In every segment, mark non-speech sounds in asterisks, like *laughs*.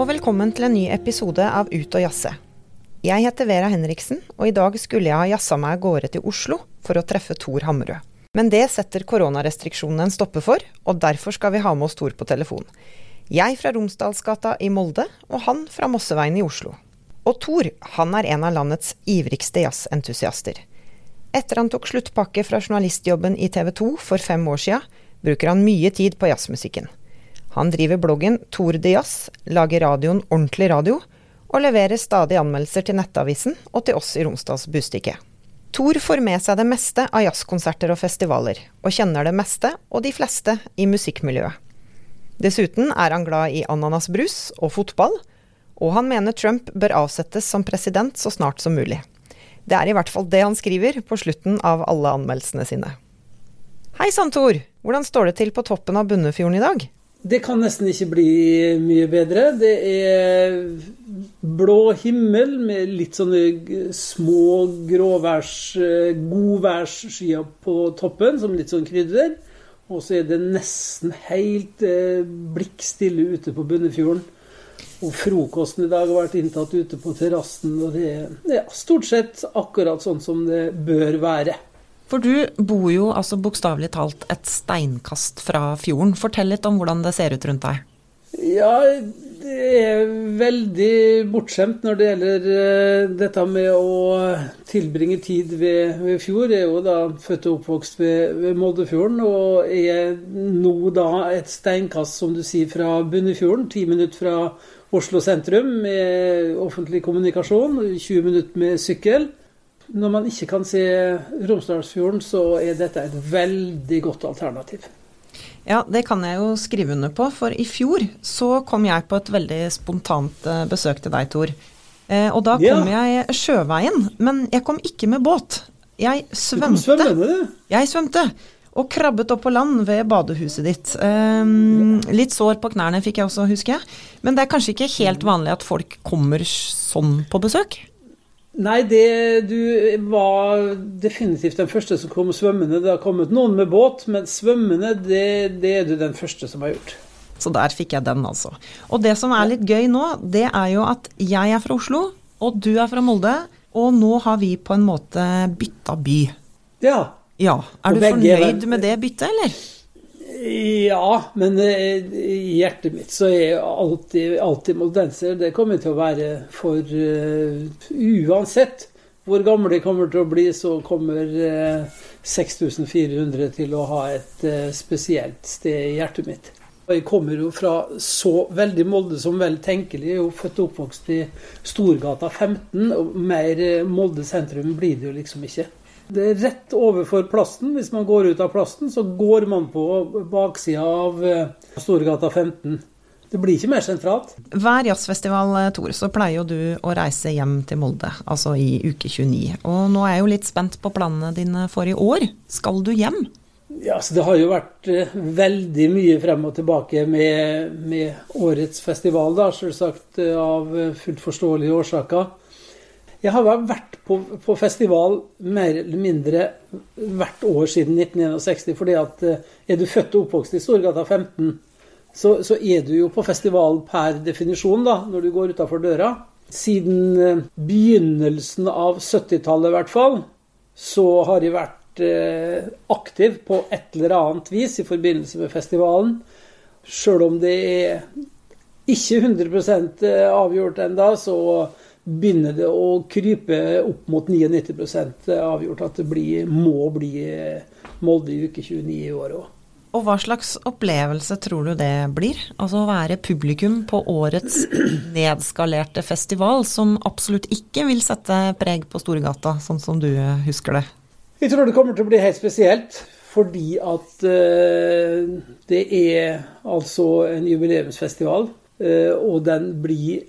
og velkommen til en ny episode av Ut og jazze. Jeg heter Vera Henriksen, og i dag skulle jeg ha jazza meg av gårde til Oslo for å treffe Tor Hammerød. Men det setter koronarestriksjonene en stopper for, og derfor skal vi ha med oss Tor på telefon. Jeg fra Romsdalsgata i Molde, og han fra Mosseveien i Oslo. Og Tor, han er en av landets ivrigste jazzentusiaster. Etter han tok sluttpakke fra journalistjobben i TV 2 for fem år sia, bruker han mye tid på jazzmusikken. Han driver bloggen Tor de Jazz, lager radioen Ordentlig radio, og leverer stadig anmeldelser til Nettavisen og til oss i Romsdals Bustikke. Tor får med seg det meste av jazzkonserter og festivaler, og kjenner det meste og de fleste i musikkmiljøet. Dessuten er han glad i ananasbrus og fotball, og han mener Trump bør avsettes som president så snart som mulig. Det er i hvert fall det han skriver på slutten av alle anmeldelsene sine. Hei sann, Tor! Hvordan står det til på toppen av Bunnefjorden i dag? Det kan nesten ikke bli mye bedre. Det er blå himmel med litt sånne små gråværs, godværsskyer på toppen, som litt sånn krydder. Og så er det nesten helt eh, blikkstille ute på Bunnefjorden. Og frokosten i dag har vært inntatt ute på terrassen, og det er stort sett akkurat sånn som det bør være. For du bor jo altså bokstavelig talt et steinkast fra fjorden. Fortell litt om hvordan det ser ut rundt deg. Ja, det er veldig bortskjemt når det gjelder uh, dette med å tilbringe tid ved, ved, fjord. Jeg er jo da født og oppvokst ved, ved Moldefjorden, og er nå da et steinkast, som du sier, fra Bunnefjorden. Ti minutter fra Oslo sentrum med offentlig kommunikasjon, 20 minutter med sykkel. Når man ikke kan se Romsdalsfjorden, så er dette et veldig godt alternativ. Ja, det kan jeg jo skrive under på, for i fjor så kom jeg på et veldig spontant eh, besøk til deg, Tor. Eh, og da kom ja. jeg sjøveien, men jeg kom ikke med båt. Jeg svømte. Svømmende, Jeg svømte. Og krabbet opp på land ved badehuset ditt. Um, litt sår på knærne fikk jeg også, husker jeg. Men det er kanskje ikke helt vanlig at folk kommer sånn på besøk? Nei, det, du var definitivt den første som kom svømmende. Det har kommet noen med båt, men svømmende, det, det, er du den første som har gjort. Så der fikk jeg den, altså. Og det som er litt gøy nå, det er jo at jeg er fra Oslo, og du er fra Molde. Og nå har vi på en måte bytta by. Ja. ja. Er du fornøyd med det byttet, eller? Ja, men i hjertet mitt så er alltid, alltid moldenser. Det kommer til å være for uh, Uansett hvor gamle de kommer til å bli, så kommer uh, eh, 6400 til å ha et uh, spesielt sted i hjertet mitt. Jeg kommer jo fra så veldig Molde som vel tenkelig. Jeg er jo født og oppvokst i Storgata 15, og mer Molde sentrum blir det jo liksom ikke. Det er rett overfor plassen. Hvis man går ut av plassen, så går man på baksida av eh, Storgata 15. Det blir ikke mer sentralt. Hver jazzfestival, eh, Tor, så pleier jo du å reise hjem til Molde, altså i uke 29. Og nå er jeg jo litt spent på planene dine for i år. Skal du hjem? Ja, så Det har jo vært uh, veldig mye frem og tilbake med, med årets festival, da, selvsagt av fullt forståelige årsaker. Jeg har vært på, på, festival mer eller mindre hvert år siden 1961. fordi at eh, er du født og oppvokst i Storgata 15, så, så, er du jo på festival per definisjon da, når du går utafor døra. Siden eh, begynnelsen av 70-tallet i hvert fall, så har jeg vært eh, aktiv på et eller annet vis i forbindelse med festivalen. Sjøl om det er ikke 100% avgjort ennå, så begynner det å krype opp mot 99 avgjort at det blir, må bli Molde i uke 29 i år òg. Og hva slags opplevelse tror du det blir? Altså å være publikum på årets *clears throat* nedskalerte festival, som absolutt ikke vil sette preg på Storgata, sånn som du husker det? Jeg tror det kommer til å bli helt spesielt. Fordi at uh, det er altså en jubileumsfestival, uh, og den blir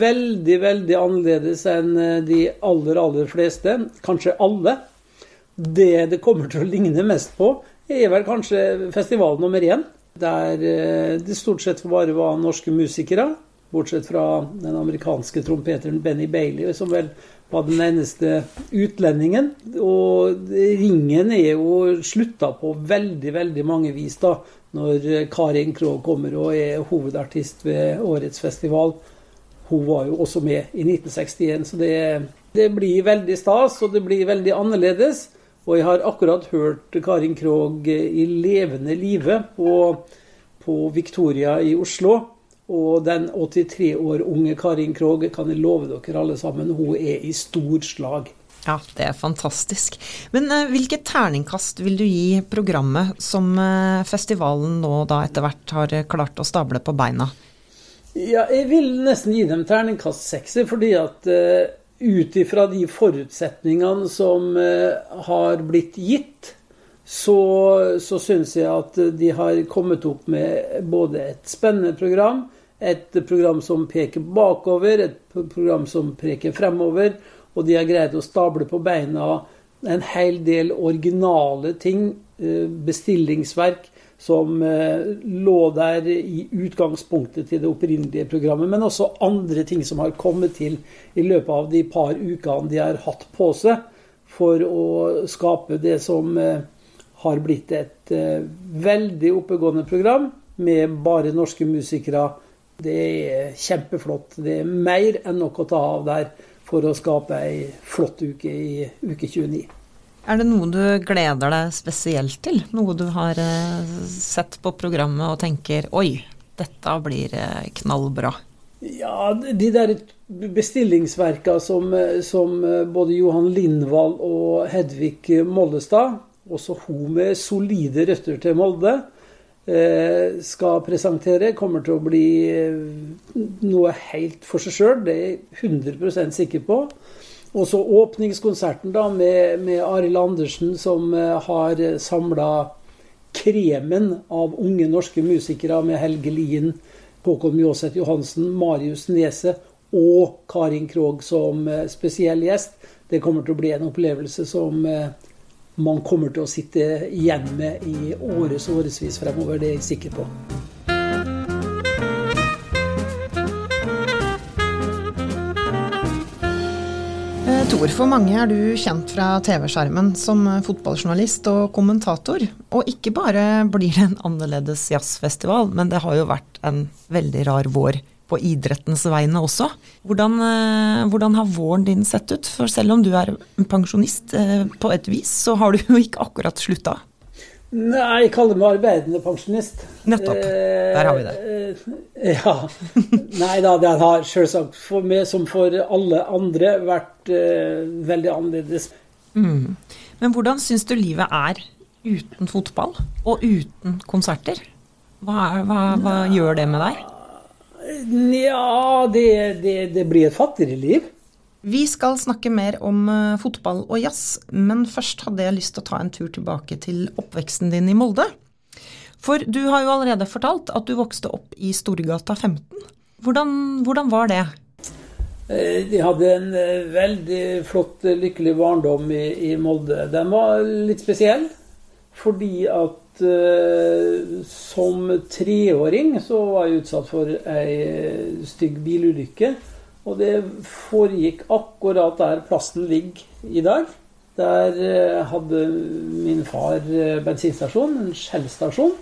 veldig, veldig annerledes enn eh, de aller, aller fleste. Kanskje alle. Det det kommer til å ligne mest på, er vel kanskje festival nummer én. Der eh, det stort sett bare var norske musikere. Bortsett fra den amerikanske trompeteren Benny Bailey, som vel var den eneste utlendingen. Og ringen er jo slutta på veldig, veldig mange vis, da. når Karin Krogh kommer og er hovedartist ved årets festival. Hun var jo også med i 1961, så det, det blir veldig stas, og det blir veldig annerledes. Og jeg har akkurat hørt Karin Krogh i levende live på, på Victoria i Oslo. Og den 83 år unge Karin Krogh kan jeg love dere alle sammen, hun er i stor slag. Ja, det er fantastisk. Men uh, hvilket terningkast vil du gi programmet som uh, festivalen nå da etter hvert har klart å stable på beina? Ja, jeg vil nesten gi dem terningkast sekser, fordi at uh, ut ifra de forutsetningene som har blitt gitt, så, så syns jeg at de har kommet opp med både et spennende program, et program som peker bakover, et program som peker fremover og de har greid å stable på beina en hel del originale ting, bestillingsverk, som eh, lå der i utgangspunktet til det opprinnelige programmet, men også andre ting som har kommet til i løpet av de par ukene de har hatt på seg for å skape det som eh, har blitt et veldig oppegående program med bare norske musikere. Det er kjempeflott. Det er mer enn nok å ta av der for å skape ei flott uke i uke 29. Er det noe du gleder deg spesielt til? Noe du har eh, sett på programmet og tenker oi, dette blir eh, knallbra? Ja, de der bestillingsverka som, eh, som både Johan Lindvall og Hedvig Mollestad, også hun med solide røtter til Molde, Eh, skal presentere, kommer til å bli eh, noe helt for seg sjøl. Det er jeg 100% sikker på. Og så åpningskonserten da med, med Arild Andersen, som eh, har samla kremen av unge norske musikere med Helge Lien, Håkon Mjåseth Johansen, Marius Neset og Karin Krogh som spesiell gjest. Det kommer til å bli en opplevelse som man kommer til å sitte igjen med i årets og årevis fremover. Det er jeg sikker på. Tor, for mange er du kjent fra TV-skjermen som fotballjournalist og kommentator. Og ikke bare blir det en annerledes jazzfestival, men det har jo vært en veldig rar vår på idrettens vegne også. Hvordan, eh, hvordan, har våren din sett ut? For selv om du er pensjonist eh, på et vis, så har du jo ikke akkurat slutta. Nei, jeg kaller meg arbeidende pensjonist. Nettopp. Der har vi det. Eh, ja. *laughs* Nei da, det har selvsagt for meg som for alle andre vært uh, veldig annerledes. Mm. Men hvordan syns du livet er uten fotball og uten konserter? Hva, hva, hva gjør det med deg? Nja, det, det, det, blir et fattigere liv. Vi skal snakke mer om uh, fotball og jazz, men først hadde jeg lyst til å ta en tur tilbake til oppveksten din i Molde. For du har jo allerede fortalt at du vokste opp i Storgata 15. Hvordan, hvordan var det? Eh, de hadde en eh, veldig flott, lykkelig barndom i, i Molde. Den var litt spesiell fordi at som treåring så var jeg utsatt for ei stygg bilulykke. Og det foregikk akkurat der plassen ligger i dag. Der uh, hadde min far uh, bensinstasjon, en Shell-stasjon.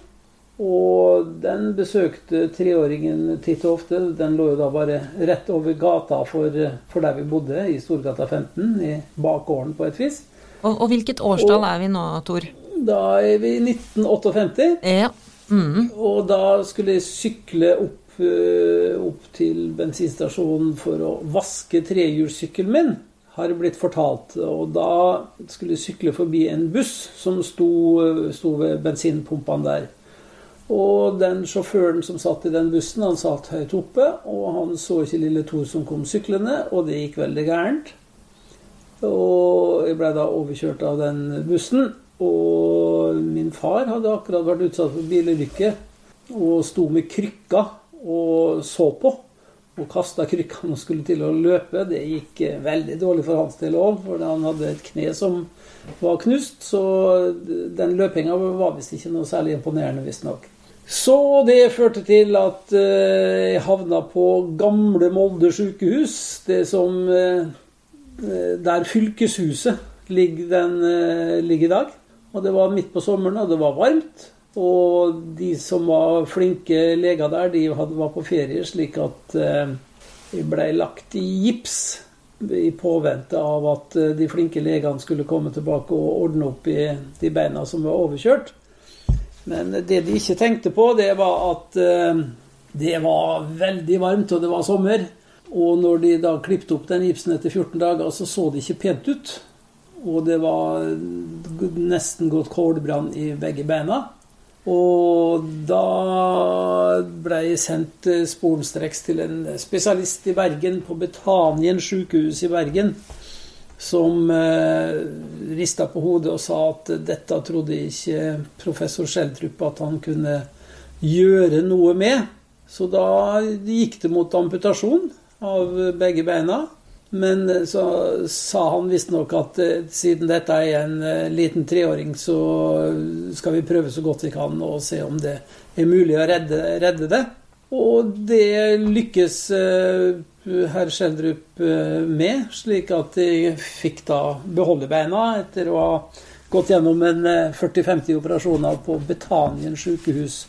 Og den besøkte treåringen titt og ofte. Den lå jo da bare rett over gata for, for der vi bodde, i Storgata 15, i bakgården på et vis. Og, og hvilket årstall og, er vi nå, Tor? Da er vi i 1958. Ja. Mm. Og da skulle jeg sykle opp, eh, opp til bensinstasjonen for å vaske trehjulssykkelen min, har blitt fortalt. Og da skulle jeg sykle forbi en buss som sto, sto ved bensinpumpene der. Og den sjåføren som satt i den bussen, han satt høyt oppe, og han så ikke lille Tor som kom syklende, og det gikk veldig gærent. Og jeg ble da overkjørt av den bussen. Og min far hadde akkurat vært utsatt for bilulykke og sto med krykka og så på. Og kasta krykkene og skulle til å løpe. Det gikk veldig dårlig for hans del òg, for han hadde et kne som var knust. Så den løpinga var visst ikke noe særlig imponerende, visstnok. Så det førte til at eh, jeg havna på gamle Molde sykehus. Det som eh, Der fylkeshuset ligger, den, eh, ligger i dag. Og det var midt på sommeren, og det var varmt. Og de som var flinke leger der, de var på ferie, slik at vi ble lagt i gips i påvente av at de flinke legene skulle komme tilbake og ordne opp i de beina som var overkjørt. Men det de ikke tenkte på, det var at det var veldig varmt, og det var sommer. Og når de da klippet opp den gipsen etter 14 dager, så så det ikke pent ut. Og det var nesten gått kålbrann i begge beina. Og da ble jeg sendt sporenstreks til en spesialist i Bergen, på Betanien sykehus i Bergen, som eh, rista på hodet og sa at dette trodde ikke professor Schjelderup at han kunne gjøre noe med. Så da gikk det mot amputasjon av begge beina. Men så sa han visstnok at eh, siden dette er en eh, liten treåring, så skal vi prøve så godt vi kan og se om det er mulig å redde, redde det. Og det lykkes eh, herr Schjelderup med, slik at de fikk da beholde beina etter å ha gått gjennom en 40-50 operasjoner på Betanien sykehus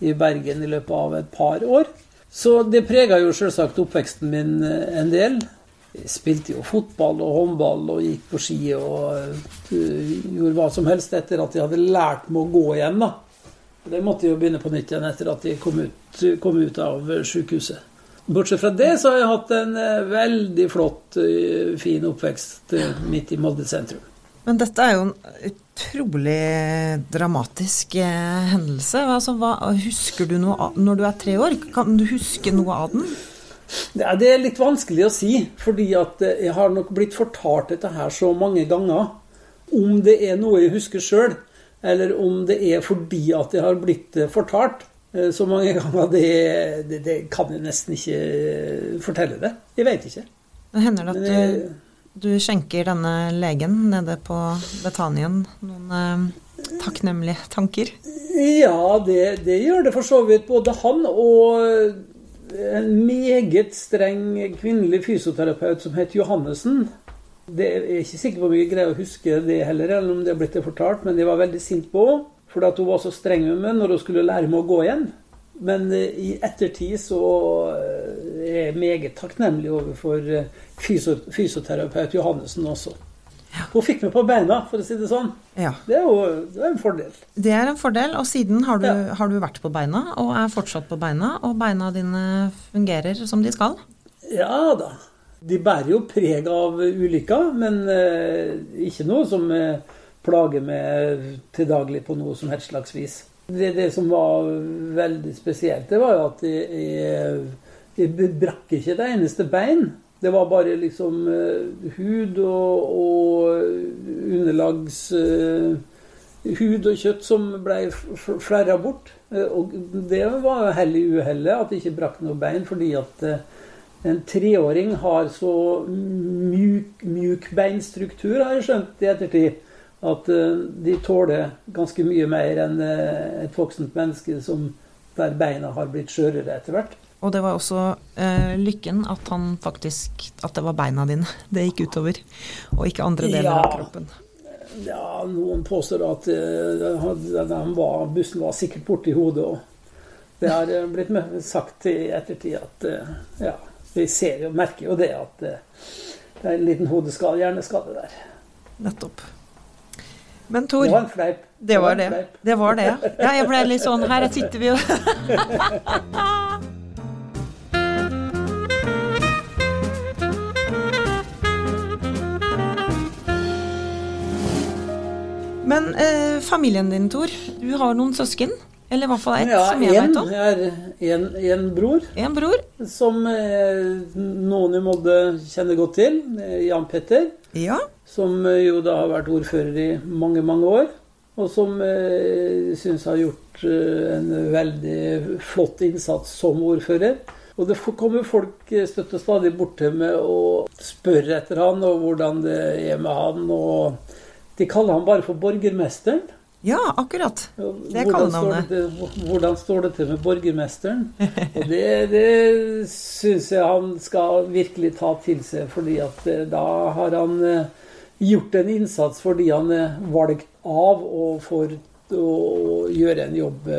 i Bergen i løpet av et par år. Så det prega jo selvsagt oppveksten min eh, en del. Spilte jo fotball og håndball og gikk på ski og uh, gjorde hva som helst etter at jeg hadde lært meg å gå igjen. da. Det måtte jo begynne på nytt igjen etter at jeg kom ut, kom ut av sykehuset. Bortsett fra det så har jeg hatt en uh, veldig flott, uh, fin oppvekst midt i Molde sentrum. Men dette er jo en utrolig dramatisk eh, hendelse. Altså, hva, husker du noe av, Når du er tre år, kan du huske noe av den? Det er litt vanskelig å si, fordi at eh, jeg har nok blitt fortalt dette her så mange ganger. Om det er noe jeg husker sjøl, eller om det er fordi at jeg har blitt eh, fortalt så mange *laughs* ganger, det, det, det kan jeg nesten ikke fortelle det. Jeg vet ikke. Det hender det at du du skjenker denne legen nede på Betanien noen eh, takknemlige tanker? Ja, det, det, gjør det for så vidt. Både han og en meget streng kvinnelig fysioterapeut som het Johannessen. Det er ikke sikker på om jeg greier å huske det heller, eller om det er blitt det fortalt, men jeg var veldig sint på henne. Fordi hun var så streng med meg når hun skulle lære meg å gå igjen. Men eh, i ettertid så eh, er jeg meget takknemlig overfor eh, fysioterapeut Johannessen også. Hun fikk meg på beina, for å si det sånn. Ja. Det er jo det er en fordel. Det er en fordel, og siden har du, ja. har du, vært på beina, og er fortsatt på beina, og beina dine fungerer som de skal? Ja da. De bærer jo preg av ulykka, men eh, ikke noe som eh, plager meg til daglig på noe som helst slags vis. Det, det, som var veldig spesielt, det var jo at jeg, jeg brakk ikke det eneste bein. Det var bare liksom uh, hud og, og underlags uh, Hud og kjøtt som ble flerra bort. Uh, og det var hell i uhellet at det ikke brakk noe bein, fordi at en treåring har så mjuk, mjukbeinstruktur, har jeg skjønt i ettertid at eh, de tåler ganske mye mer enn eh, et voksent menneske som, der beina har blitt skjørere etter hvert. Og det var også eh, lykken at han faktisk At det var beina dine *laughs* det gikk utover, og ikke andre deler ja, av kroppen. Ja, noen påstår at uh, var, bussen var sikkert borti hodet òg. Det har blitt sagt i ettertid at uh, ja, vi ser jo, merker jo det at uh, det er en liten hodeskade, hjerneskade der. Nettopp. Men Tor Det var en fleip. Det var det. Det var det. Ja, jeg ble litt sånn Her sitter vi jo *laughs* Men eh, familien din, Tor. Du har noen søsken? Eller i hvert fall ett, ja, som jeg vet om. Jeg har en, bror. En bror. Som eh, noen i Molde kjenner godt til. Jan Petter. Ja. Som eh, jo da har vært ordfører i mange, mange år. Og som eh, syns har gjort eh, en veldig flott innsats som ordfører. Og det kommer folk støtte støtt stadig bort til med å spørre etter han og hvordan det er med han. Og de kaller han bare for borgermesteren. Ja, akkurat. Det er kallenavnet. Hvordan står det til med borgermesteren? *laughs* Og det, det syns jeg han skal virkelig ta til seg, fordi at eh, da har han eh, gjort en innsats fordi han er valgt av og for å gjøre en jobb.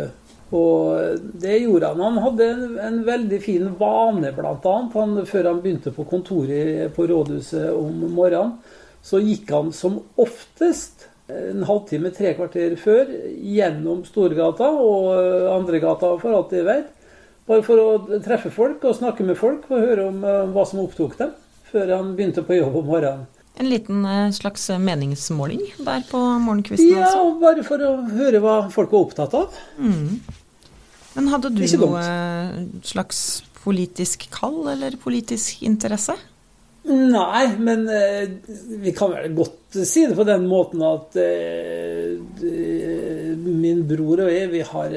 Og det gjorde han. Han hadde en, en veldig fin vane, bl.a. Han, før han begynte på kontoret på rådhuset om morgenen, så gikk han som oftest en halvtime, tre kvarter før gjennom Storgata og Andregata, for alt jeg vet. Bare for å treffe folk og snakke med folk og høre om eh, hva som opptok dem, før han begynte på jobb om morgenen. En liten eh, slags meningsmåling der på morgenkvisten? Ja, altså. bare for å høre hva folk var opptatt av. Mm. Men hadde du noe slags politisk kall eller politisk interesse? Nei, men eh, vi kan vel godt si det på den måten at eh, min bror og jeg, vi har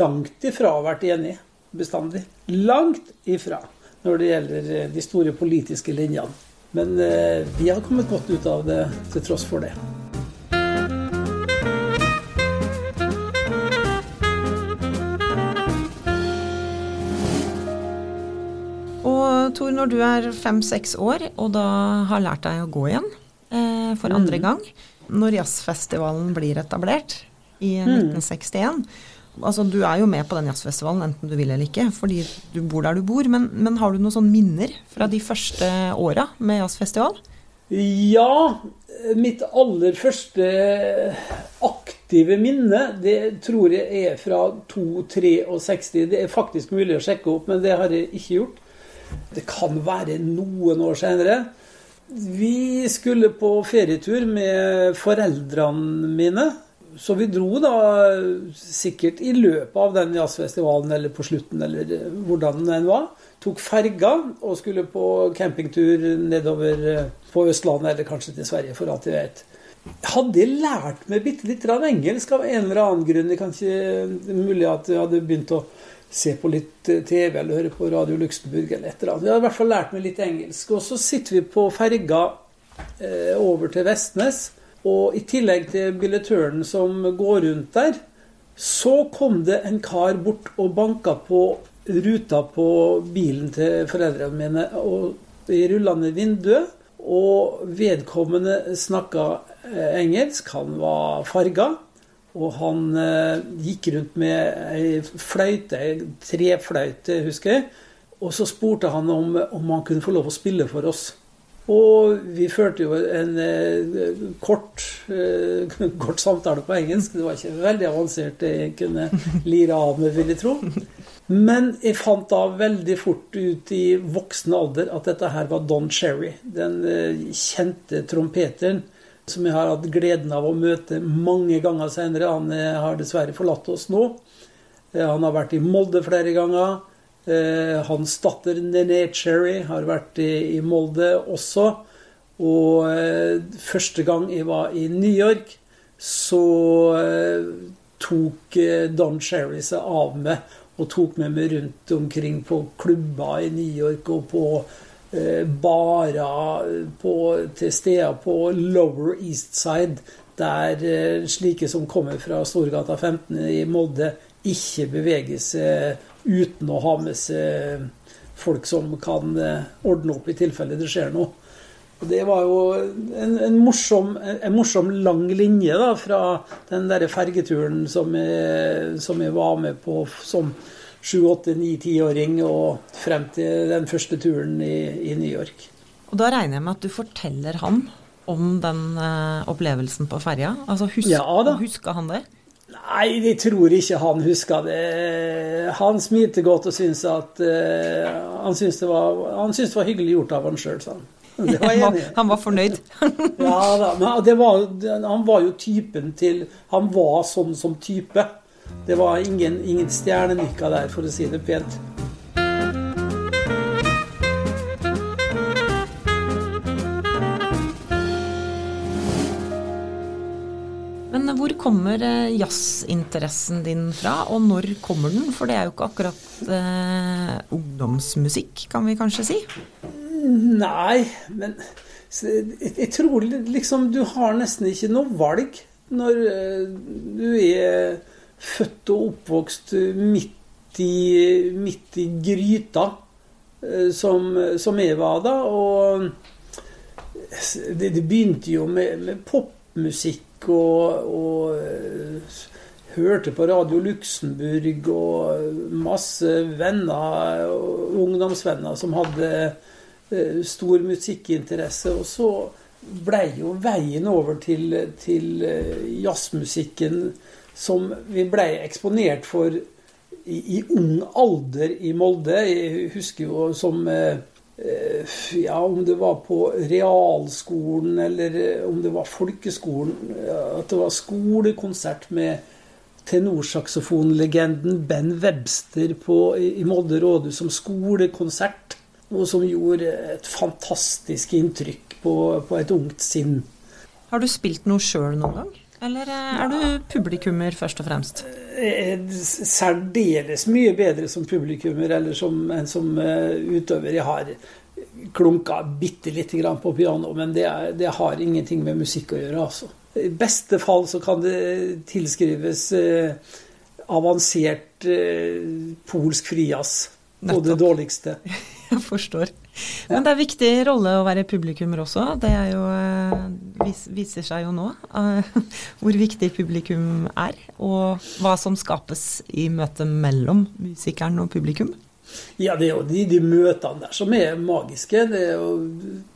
langt ifra vært enige bestandig. Langt ifra når det gjelder eh, de store politiske linjene. Men eh, vi har kommet godt ut av det til tross for det. Tor, når du er fem-seks år og da har lært deg å gå igjen eh, for andre mm. gang, når jazzfestivalen blir etablert i 1961 mm. Altså, Du er jo med på den jazzfestivalen enten du vil eller ikke, fordi du bor der du bor. Men, men har du noen sånne minner fra de første åra med jazzfestival? Ja. Mitt aller første aktive minne, det tror jeg er fra 2-63. Det er faktisk mulig å sjekke opp, men det har jeg ikke gjort. Det kan være noen år senere. Vi skulle på ferietur med foreldrene mine. Så vi dro da sikkert i løpet av den jazzfestivalen eller på slutten, eller hvordan den var. Tok ferga og skulle på campingtur nedover eh, på Østlandet, eller kanskje til Sverige, for alt jeg vet. Hadde jeg lært meg bitte litt engelsk av en eller annen grunn. Det er kanskje mulig at jeg hadde begynt å se på litt eh, TV eller høre på Radio Luxembourg eller et eller annet. Jeg har i hvert fall lært meg litt engelsk. Og så sitter vi på ferga eh, over til Vestnes. Og i tillegg til billettøren som går rundt der, så kom det en kar bort og banka på ruta på bilen til foreldrene mine og i rullende vinduet. Og vedkommende snakka eh, engelsk. Han var farga. Og han eh, gikk rundt med ei fløyte, ei trefløyte, husker jeg. Og så spurte han om, om han kunne få lov å spille for oss. Og vi førte jo en eh, kort, eh, *laughs* kort, samtale på engelsk. Det var ikke veldig avansert det jeg kunne lire av med, vil jeg tro. Men jeg fant da veldig fort ut i voksen alder at dette her var Don Cherry. Den eh, kjente trompeteren som jeg har hatt gleden av å møte mange ganger senere. Han eh, har dessverre forlatt oss nå. Eh, han har vært i Molde flere ganger. Eh, hans datter Nene Cherry har vært i Molde også. Og første gang jeg var i New York, så tok Don Cherry seg av meg og tok med meg rundt omkring på klubber i New York og på Eh, på, til steder på Lower East Side, der eh, slike som kommer fra Storgata 15 i Molde, ikke beveger seg uten å ha med seg folk som kan eh, ordne opp i tilfelle det skjer noe. Og Det var jo en, en, morsom, en morsom, lang linje da, fra den der fergeturen som jeg, som jeg var med på som sju, åtte, ni, tiåring og frem til den første turen i, i, New York. Og da regner jeg med at du forteller han om den uh, opplevelsen på ferja? Altså husk, ja, huska han det? Nei, jeg tror ikke han huska det. Han smilte godt og syntes at uh, han, syntes det var, han syntes det var hyggelig gjort av han sjøl, sa han. *laughs* Var han var fornøyd? ja da. Men var, han var jo typen til Han var sånn som type. Det var ingen, ingen stjernenykker der, for å si det pent. Men hvor kommer eh, jazzinteressen din fra, og når kommer den? For det er jo ikke akkurat eh, ungdomsmusikk, kan vi kanskje si? Nei, men jeg tror liksom du har nesten ikke noe valg når eh, du er født og oppvokst midt i, midt i gryta, eh, som, som, jeg var da. Og det, det begynte jo med, med popmusikk og, og, hørte på Radio Luxembourg og masse venner, ungdomsvenner, som hadde eh, stor musikkinteresse. Og så blei jo veien over til, til eh, jazzmusikken som vi blei eksponert for i, i, ung alder i Molde. Jeg husker jo som eh, ja, om det var på realskolen eller om det var folkeskolen, at det var skolekonsert med tenorsaksofonlegenden Ben Webster på, i Molde rådhus som skolekonsert. Noe som gjorde et fantastisk inntrykk på, på et ungt sinn. Har du spilt noe sjøl noen gang? Eller eh, er du publikummer først og fremst? Eh, særdeles mye bedre som publikummer eller som, enn som eh, utøver. Jeg har klunka bitte lite grann på piano, men det, er, det, har ingenting med musikk å gjøre, altså. I beste fall så kan det tilskrives eh, avansert eh, polsk frijazz på det dårligste. *laughs* Jeg forstår. Men det er viktig rolle å være publikummer også. Det er jo, eh, viser seg jo nå uh, *laughs* hvor viktig publikum er, og hva som skapes i møtet mellom musikeren og publikum. Ja, det er jo de, de møtene der som er magiske. Er jo,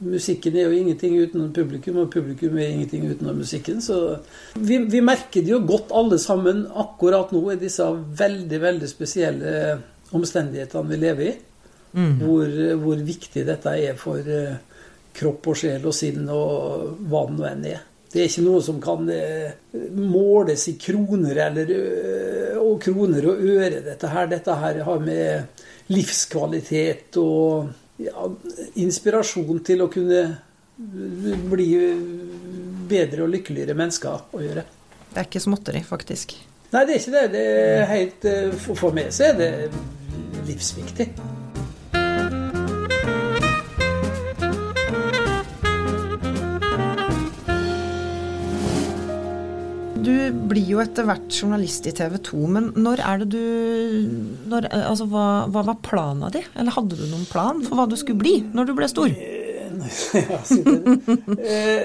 musikken er jo ingenting uten publikum, og publikum er ingenting uten musikken. Så vi, vi, merker det jo godt alle sammen akkurat nå i disse veldig, veldig spesielle omstendighetene vi lever i. Mm. Hvor, hvor, viktig dette er for uh, kropp og sjel og sinn og hva det nå enn er. Det er ikke noe som kan uh, måles i kroner eller, uh, og kroner og øre, dette her. Dette her har med livskvalitet og ja, inspirasjon til å kunne bli bedre og lykkeligere mennesker å gjøre. Det er ikke småtteri, faktisk? Nei, det er ikke det. det er helt, for meg så er det livsviktig. Blir jo etter hvert journalist i TV 2, men når er det du når, Altså, hva, hva, var planen di? Eller hadde du noen plan for hva du skulle bli når du ble stor? *laughs* Eh,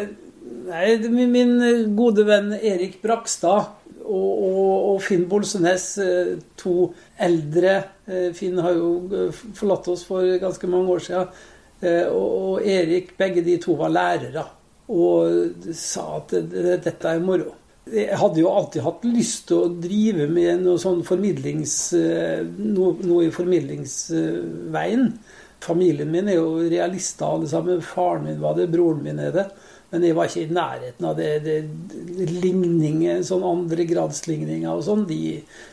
nei, min gode venn Erik Brakstad og, og, og Finn Bolsenes, eh, to eldre eh, Finn har jo forlatt oss for ganske mange år siden. Og Erik, begge de to var lærere og sa at dette er moro. Jeg hadde jo alltid hatt lyst til å drive med noe sånn formidlings, eh, noe, noe, i formidlingsveien. Familien min er jo realister alle sammen. Faren min var det, broren min er det. Men jeg var ikke i nærheten av det. det ligninger, sånn andregradsligninger og sånn, de,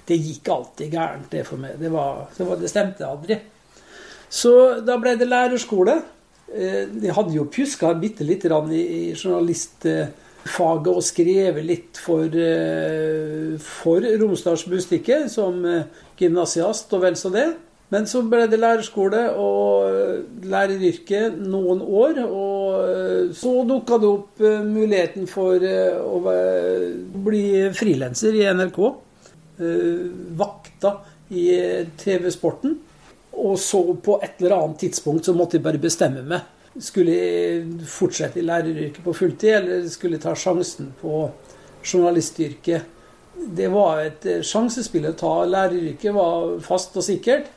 det gikk alltid gærent, det for meg. Det, var, det, var, det stemte aldri. Så da ble det lærerskole. Eh, jeg hadde jo pjuska bitte lite grann i, i journalist faget og skrev litt for, eh, for Romsdals Bustikke som eh, gymnasiast og vel så det. Men så ble det lærerskole og læreryrket noen år. Og eh, så dukka det opp muligheten for å bli frilanser i NRK. Vakta i TV-sporten. Og så på et eller annet tidspunkt så måtte jeg bare bestemme meg. Skulle fortsette i læreryrket på fulltid, eller skulle ta sjansen på journalistyrket? Det var et eh, sjansespill å ta. Læreryrket var fast og sikkert.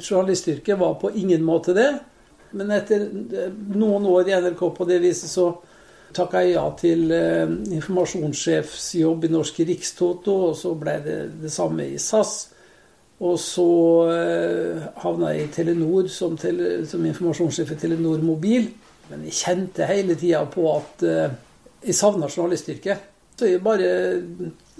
Journalistyrket var på ingen måte det. Men etter eh, noen år i NRK på det viset, så takka jeg ja til eh, informasjonssjefsjobb i Norsk Rikstoto, og så ble det det samme i SAS. Og så eh, havna jeg i Telenor som, tele, som, informasjonssjef i Telenor Mobil. Men jeg kjente hele tida på at eh, jeg savna journalistyrket. Så jeg bare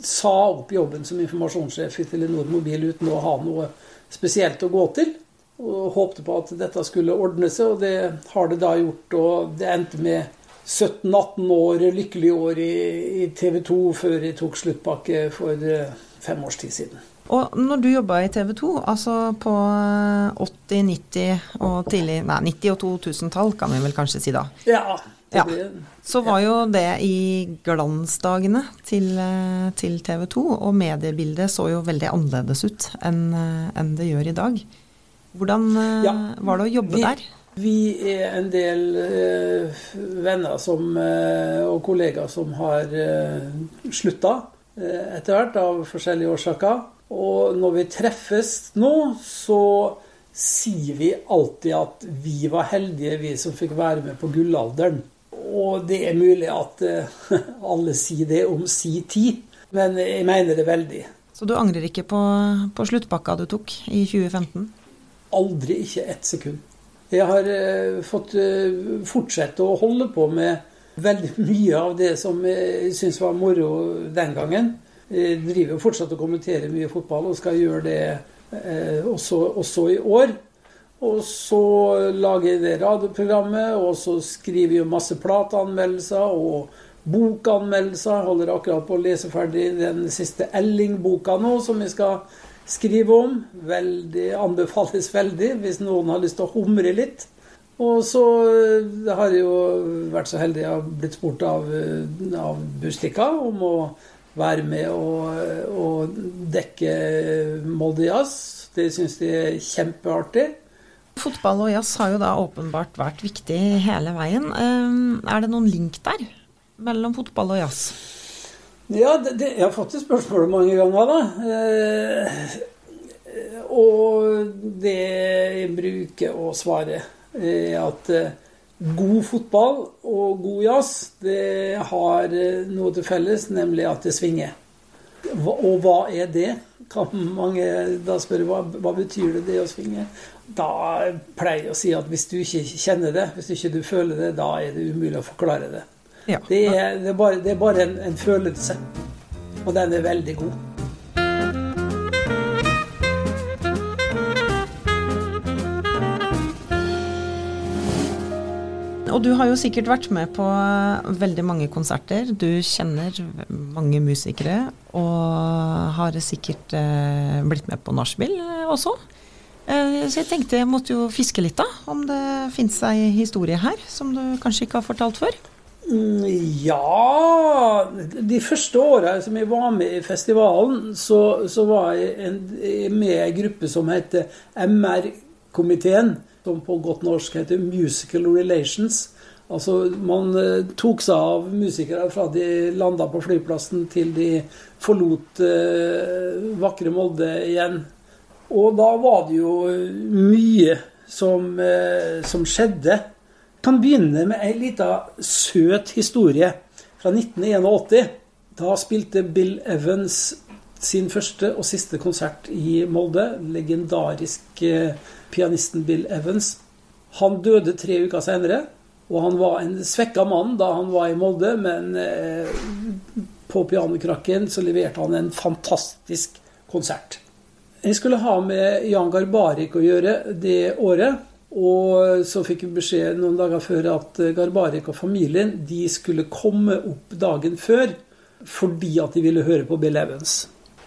sa opp jobben som informasjonssjef i Telenor Mobil uten å ha noe spesielt å gå til. Og håpte på at dette skulle ordne seg, og det har det da gjort. Og det endte med 17-18 år, lykkelige år i, i TV 2 før jeg tok sluttpakke for eh, fem års tid siden. Og når du jobba i TV 2, altså på 80-, 90- og tidlig Nei, 90- og 2000-tall, kan vi vel kanskje si da. Ja. ja. Så var jo det i glansdagene til, til TV 2, og mediebildet så jo veldig annerledes ut enn, enn det gjør i dag. Hvordan ja. var det å jobbe vi, der? Vi er en del uh, venner som, uh, og kollegaer som har uh, slutta. etter hvert av forskjellige årsaker. Og når vi treffes nå, så sier vi alltid at vi var heldige, vi som fikk være med på gullalderen. Og det er mulig at *laughs* alle sier det om si tid, men jeg mener det veldig. Så du angrer ikke på, på sluttpakka du tok i 2015? Aldri, ikke ett sekund. Jeg har uh, fått uh, fortsette å holde på med veldig mye av det som jeg syns var moro den gangen. Jeg driver fortsatt og kommenterer mye fotball og skal gjøre det uh, også, også, i år. Og så lager jeg det radioprogrammet, og så skriver jeg masse plateanmeldelser og bokanmeldelser. Jeg holder akkurat på å lese ferdig den siste Elling-boka nå, som jeg skal skrive om. Veldig, anbefales veldig hvis noen har lyst til å humre litt. Og så eh, har jeg jo vært så heldig jeg har blitt spurt av, eh, av Bustika om å være med og, og dekke Molde Jazz. Det syns de er kjempeartig. Fotball og jazz har jo da åpenbart vært viktig hele veien. Eh, er det noen link der mellom fotball og jazz? Ja, det, det, jeg har fått det spørsmålet mange ganger, da. Eh, og det jeg bruker å svare, er at eh, god fotball og god jazz det har eh, noe til felles, nemlig at det svinger. Og hva er det? Kan mange da spørre hva, hva betyr det, det å svinge? Da pleier jeg å si at hvis du ikke kjenner det, hvis du ikke føler det, da er det umulig å forklare det. Ja. Det, er, det, er, bare, det er bare en, en, følelse, og den er veldig god. Og du har jo sikkert vært med på veldig mange konserter. Du kjenner mange musikere, og har sikkert eh, blitt med på nachspiel også. Eh, så jeg tenkte jeg måtte jo fiske litt, da. Om det fins ei historie her som du kanskje ikke har fortalt før? Mm, ja De første åra som jeg var med i festivalen, så, så var jeg en, med i en gruppe som heter MR-komiteen. Som på godt norsk heter Musical Relations. Altså Man eh, tok seg av musikere fra de landa på flyplassen til de forlot eh, vakre Molde igjen. Og da var det jo mye som, eh, som skjedde kan begynne med ei lita søt historie fra 1981. Da spilte Bill Evans sin første og siste konsert i Molde. Legendarisk eh, pianisten Bill Evans. Han døde tre uker senere, og han var en svekka mann da han var i Molde, men eh, på pianokrakken så leverte han en fantastisk konsert. Jeg skulle ha med Jan Garbarek å gjøre det året. Og så fikk vi beskjed noen dager før at Garbarek og familien de skulle komme opp dagen før fordi at de ville høre på Bill Evans.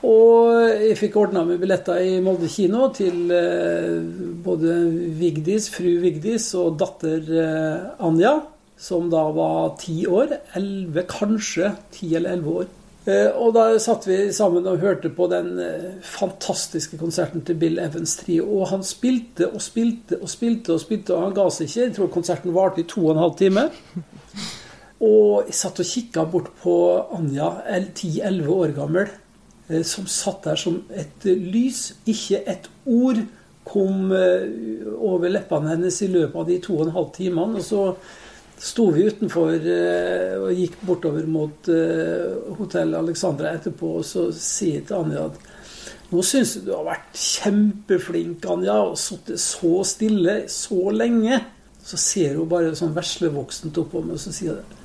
Og jeg fikk ordna med billetter i Molde kino til eh, både Vigdis, fru Vigdis og datter eh, Anja, som da var ti år. Elleve, kanskje ti eller elleve år. Eh, og da satt vi sammen og hørte på den fantastiske konserten til Bill Evans Trio. Og han spilte og spilte og spilte og spilte, og han ga seg ikke. Jeg tror konserten varte i to og en halv time. Og jeg satt og kikka bort på Anja, 10-11 år gammel, som satt der som et lys. Ikke et ord kom over leppene hennes i løpet av de to og en halv timene. Og så sto vi utenfor eh, og gikk bortover mot eh, hotell Alexandra etterpå, og så sier jeg til Anja at nå syns jeg du har vært kjempeflink, Anja, og sittet så stille så lenge. Så ser hun bare sånn veslevoksent opp på meg, og så sier hun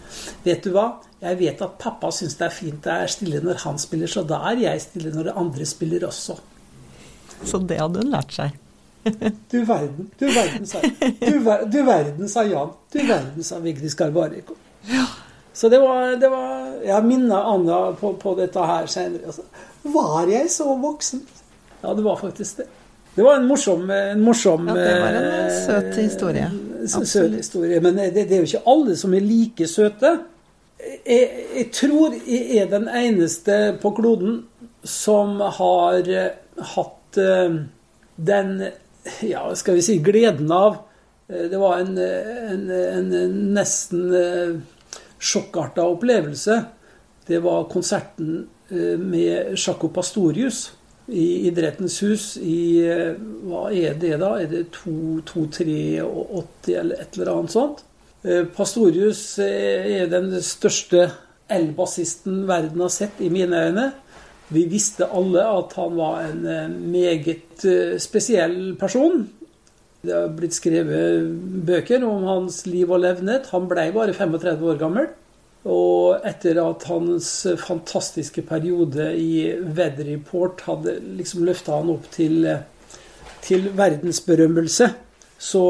Vet du hva? Jeg vet at pappa syns det er fint jeg er stille når han spiller, så da er jeg stille når det andre spiller også. Så det hadde hun lært seg? *laughs* Du verden, du verden, sa, du, ver, du verden, sa Jan. Du verden, sa Vigdis Garbariko. Ja. Så det var, det var Jeg minna Anna på, på, dette her senere. Altså. Var jeg så voksen? Ja, det var faktisk det. Det var en morsom, en morsom Ja, det var en eh, søt historie. Absolutt. Søt historie. Men det, det, er jo ikke alle som er like søte. Jeg, jeg tror jeg er den eneste på kloden som har hatt eh, den ja, skal vi si, gleden av. Eh, det var en, en, en nesten eh, sjokkarta opplevelse det var konserten eh, med Jaco Pastorius i Idrettens hus i eh, Hva er det, da? Er det 283 eller et eller annet sånt? Eh, Pastorius er den største elbassisten verden har sett, i mine øyne. Vi visste alle at han var en meget spesiell person. Det har blitt skrevet bøker om hans liv og levnet. Han ble bare 35 år gammel. Og etter at hans fantastiske periode i Weather Report hadde liksom løfta han opp til, til verdensberømmelse, så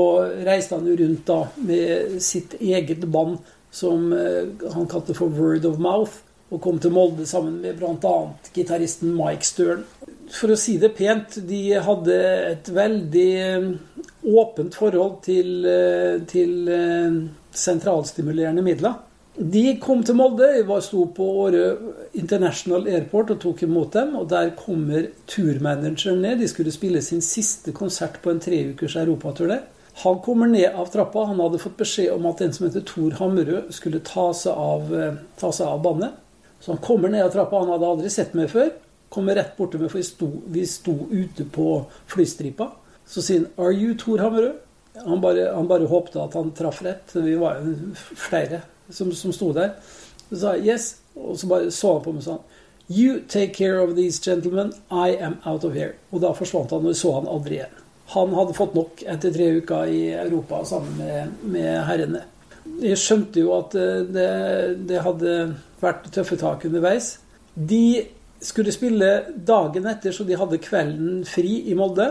reiste han jo rundt da med sitt eget band som eh, han kalte for Word of Mouth, og kom til Molde sammen med bl.a. gitaristen Mike Stern. For å si det pent, de hadde et veldig eh, åpent forhold til, eh, til sentralstimulerende midler. De kom til Molde. Jeg sto på Åre International Airport og tok imot dem. og Der kommer turmanageren ned. De skulle spille sin siste konsert på en treukers europaturné. Han kommer ned av trappa. Han hadde fått beskjed om at en som heter Tor Hammerød, skulle ta seg av, eh, ta seg av bandet. Så han kommer ned av trappa. Han hadde aldri sett meg før. Kommer rett borte med, for vi sto, vi sto ute på flystripa. Så sier han 'Are you Tor Hammerød?' Han bare, bare håpte at han traff rett. Vi var jo flere som, som sto der. Så sa jeg 'yes', og så bare så han på meg sa 'You take care of these gentlemen. I am out of here'. Og da forsvant han, og så han aldri igjen. Han hadde fått nok etter tre uker i Europa sammen med, med herrene. Jeg skjønte jo at eh, det, det hadde vært tøffe tak underveis. De skulle spille dagen etter, så de hadde kvelden fri i Molde.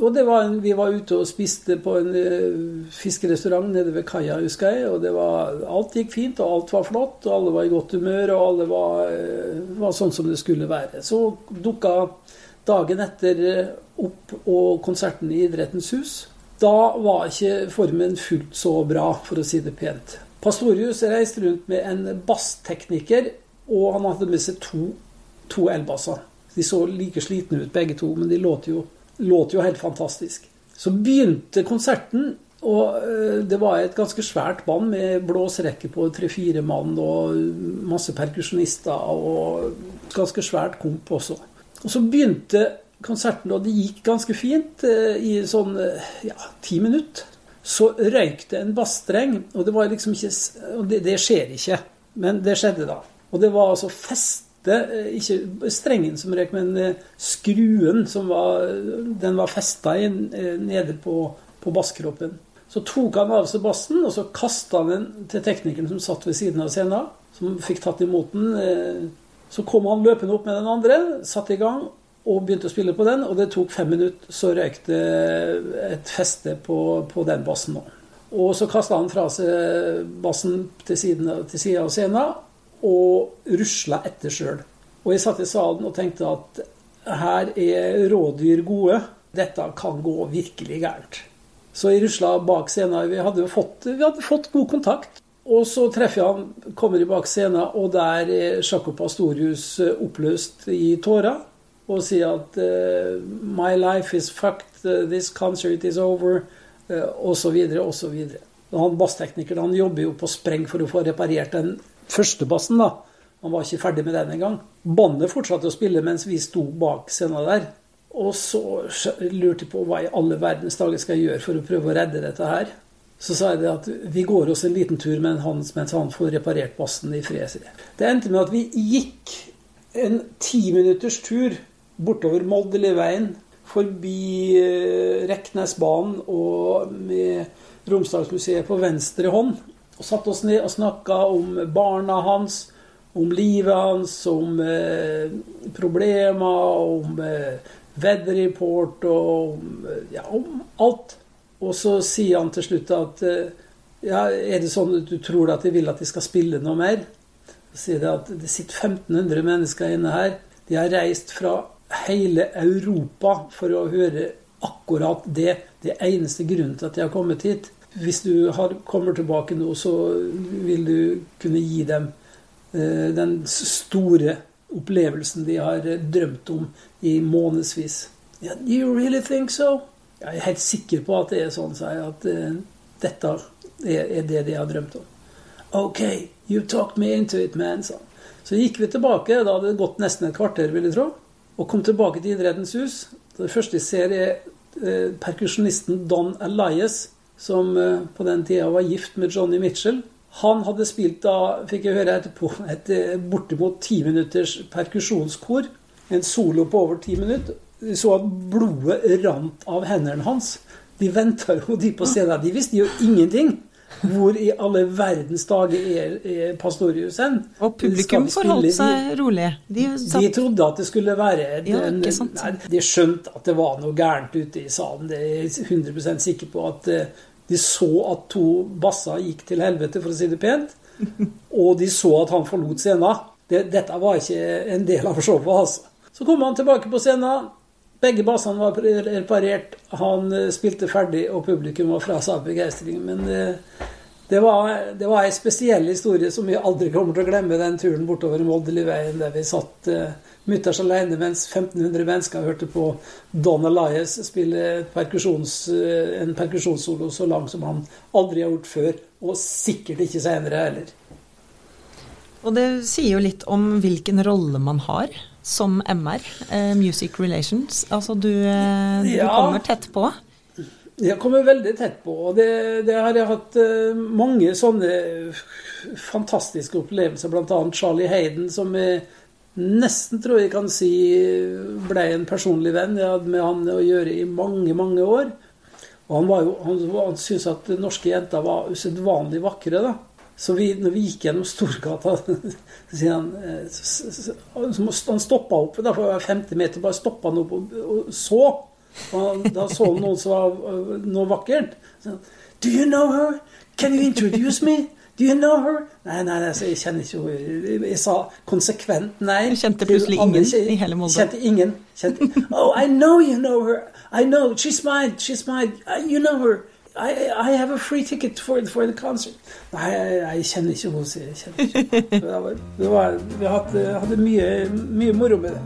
Og var en, vi var ute og spiste på en uh, fiskerestaurant nede ved kaia, husker jeg. Og var, alt gikk fint, og alt var flott, og alle var i godt humør, og alle var, uh, var sånn som det skulle være. Så dukka dagen etter uh, opp og konserten i Idrettens hus. Da var ikke formen fullt så bra, for å si det pent. Pastorius reiste rundt med en basstekniker, og han hadde med seg to, to elbasser. De så like slitne ut begge to, men de låter jo låt jo helt fantastisk. Så begynte konserten, og eh, det var et ganske svært band med blåsrekke på tre-fire mann og masse perkusjonister og ganske svært komp også. Og så begynte konserten, og det gikk ganske fint eh, i sånn eh, ja, ti minutter. Så røyk det en bassstreng, og det var liksom ikke Og det, det skjer ikke, men det skjedde da. Og det var altså fest Eh, ikke strengen som røk, men eh, skruen som var, den var festa eh, nede på, på basskroppen. Så tok han av seg bassen, og så kasta han den til teknikeren som satt ved siden av scenen, som fikk tatt imot den. Så kom han løpende opp med den andre, satte i gang og begynte å spille på den. Og det tok fem minutter, så røyk det et feste på, på den bassen òg. Og så kasta han fra seg bassen til sida av scenen, og rusla etter sjøl. Og jeg satt i salen og tenkte at her er rådyr gode. Dette kan gå virkelig gærent. Så jeg rusla bak scenen. Vi hadde fått, vi hadde fått god kontakt. Og så treffer jeg han, kommer i bak scenen, og der er Jaco Pastorius eh, oppløst i tårer. Og sier at uh, 'My life is fucked. This concert is over.' Og så videre, og så videre. Han bassteknikeren han jobber jo på spreng for å få reparert den førstebassen, da. Han var ikke ferdig med den engang. Bandet fortsatte å spille mens vi sto bak scenen der. Og så lurte jeg på hva i alle verdens dager skal jeg gjøre for å prøve å redde dette her. Så sa jeg det at vi går oss en liten tur med han, mens han får reparert bassen i fred. Det endte med at vi gikk en timinutters tur bortover Moldeleveien, forbi eh, Reknesbanen og med Romsdalsmuseet på venstre hånd. Og satte oss ned og snakka om barna hans, om livet hans, om eh, problemer, om eh, weather report og om, ja, om alt. Og så sier han til slutt at eh, ja, er det sånn at du tror at de vil at de skal spille noe mer? Så sier de at det sitter 1500 mennesker inne her. De har reist fra hele Europa for å høre akkurat det. Det er eneste grunnen til at de har kommet hit hvis du har, kommer tilbake nå, så vil du kunne gi dem eh, den store opplevelsen de har eh, drømt om i månedsvis. Yeah, you really think so? Jeg er helt sikker på at det er sånn, sier jeg, at eh, dette er, er, det de har drømt om. OK, you talked me into it, man, sa han. Så gikk vi tilbake, da hadde det gått nesten et kvarter, vil jeg tro, og kom tilbake til Idrettens hus. Det første jeg ser, er eh, perkusjonisten Don Elias, som eh, på den tida var gift med Johnny Mitchell. Han hadde spilt da, fikk jeg høre etterpå, et eh, bortimot ti minutters perkusjonskor. En solo på over ti minutter. Vi så at blodet rant av hendene hans. De venta jo, de på scenen. De visste jo ingenting. Hvor i alle verdens dager er, er Pastorius hen? Og publikum forholdt seg rolig. De, de, trodde at det skulle være ja, nei, De skjønte at det var noe gærent ute i salen. Det er jeg 100% sikker på. at eh, De så at to basser gikk til helvete, for å si det pent. *laughs* Og de så at han forlot scenen. Det, dette var ikke en del av showet. altså. Så kom han tilbake på scenen. Begge basene var reparert. Han eh, spilte ferdig, og publikum var fra seg av begeistring. Men eh, det var, det var en spesiell historie som vi aldri kommer til å glemme, den turen bortover Moldeliveien der vi satt uh, mutters alene mens 1500 mennesker hørte på Don Elias spille perkusjons, en perkusjonssolo så lang som han aldri har gjort før, og sikkert ikke senere heller. Og det sier jo litt om hvilken rolle man har som MR, eh, Music Relations. Altså du, eh, du ja, kommer tett på? Jeg kommer veldig tett på. Og det, det har jeg hatt eh, mange sånne fantastiske opplevelser. Bl.a. Charlie Hayden, som jeg nesten tror jeg kan si ble en personlig venn. Jeg hadde med han å gjøre i mange, mange år. Og han, var jo, han, han syntes at norske jenter var usedvanlig vakre. da. Så vi, når vi gikk gjennom Storgata, *laughs* så sier han eh, Han stoppa opp da, for 50 meter, bare stoppa han opp og, og så. Og da så han noen som var eh, noe vakkert. Så, Do you know her? Can you introduce me? Do you know her? Nei, nei, altså, jeg kjenner ikke henne. Jeg sa konsekvent nei. Du kjente plutselig ingen i hele Molde? Kjente ingen. Kjente, oh, I know you know her. I know. She's mine. She's mine. You know her. I, I have a free ticket for, for the concert. Nei, jeg, kjenner ikke henne, sier jeg. Det var, det var, vi hadde, hadde mye, mye moro med det.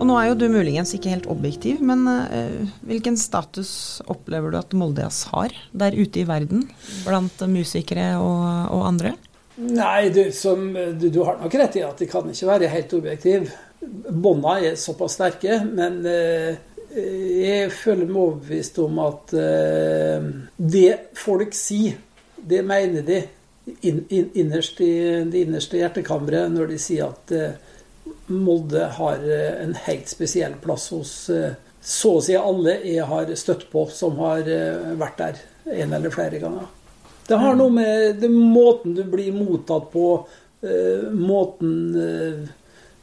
Og nå er jo du muligens ikke helt objektiv, men uh, hvilken status opplever du at Moldejazz har der ute i verden, blant musikere og, og andre? Nei, du, som, du, du, har nok rett i at de kan ikke være helt objektive. Bånda er såpass sterke, men eh, jeg føler meg overbevist om at eh, det folk sier, det mener de in, in, innerst i det innerste hjertekammeret når de sier at eh, Molde har en helt spesiell plass hos så å si alle jeg har støtt på som har vært der en eller flere ganger. Det har noe med måten du blir mottatt på, uh, måten uh,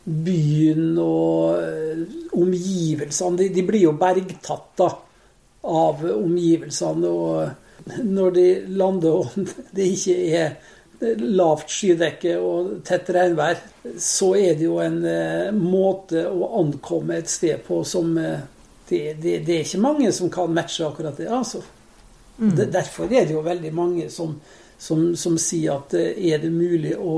byen og uh, omgivelsene de, de, blir jo bergtatt da, av omgivelsene. Og når de lander og *laughs* det ikke er lavt skydekke og tett regnvær, så er det jo en måte å ankomme et sted på som det, det, det, er ikke mange som kan matche akkurat det. altså. Mm. Derfor er det jo veldig mange som, som, som, sier at eh, er det mulig å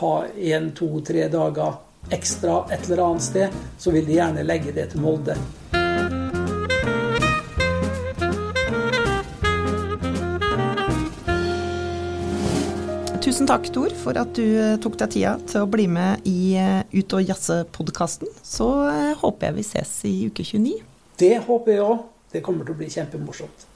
ha én, to, tre dager ekstra et eller annet sted, så vil de gjerne legge det til Molde. Tusen takk, Tor, for at du eh, tok deg tida til å bli med i eh, Ut og jazze-podkasten. Så håper jeg vi ses i uke 29. Det håper jeg òg. Det kommer til å bli kjempemorsomt.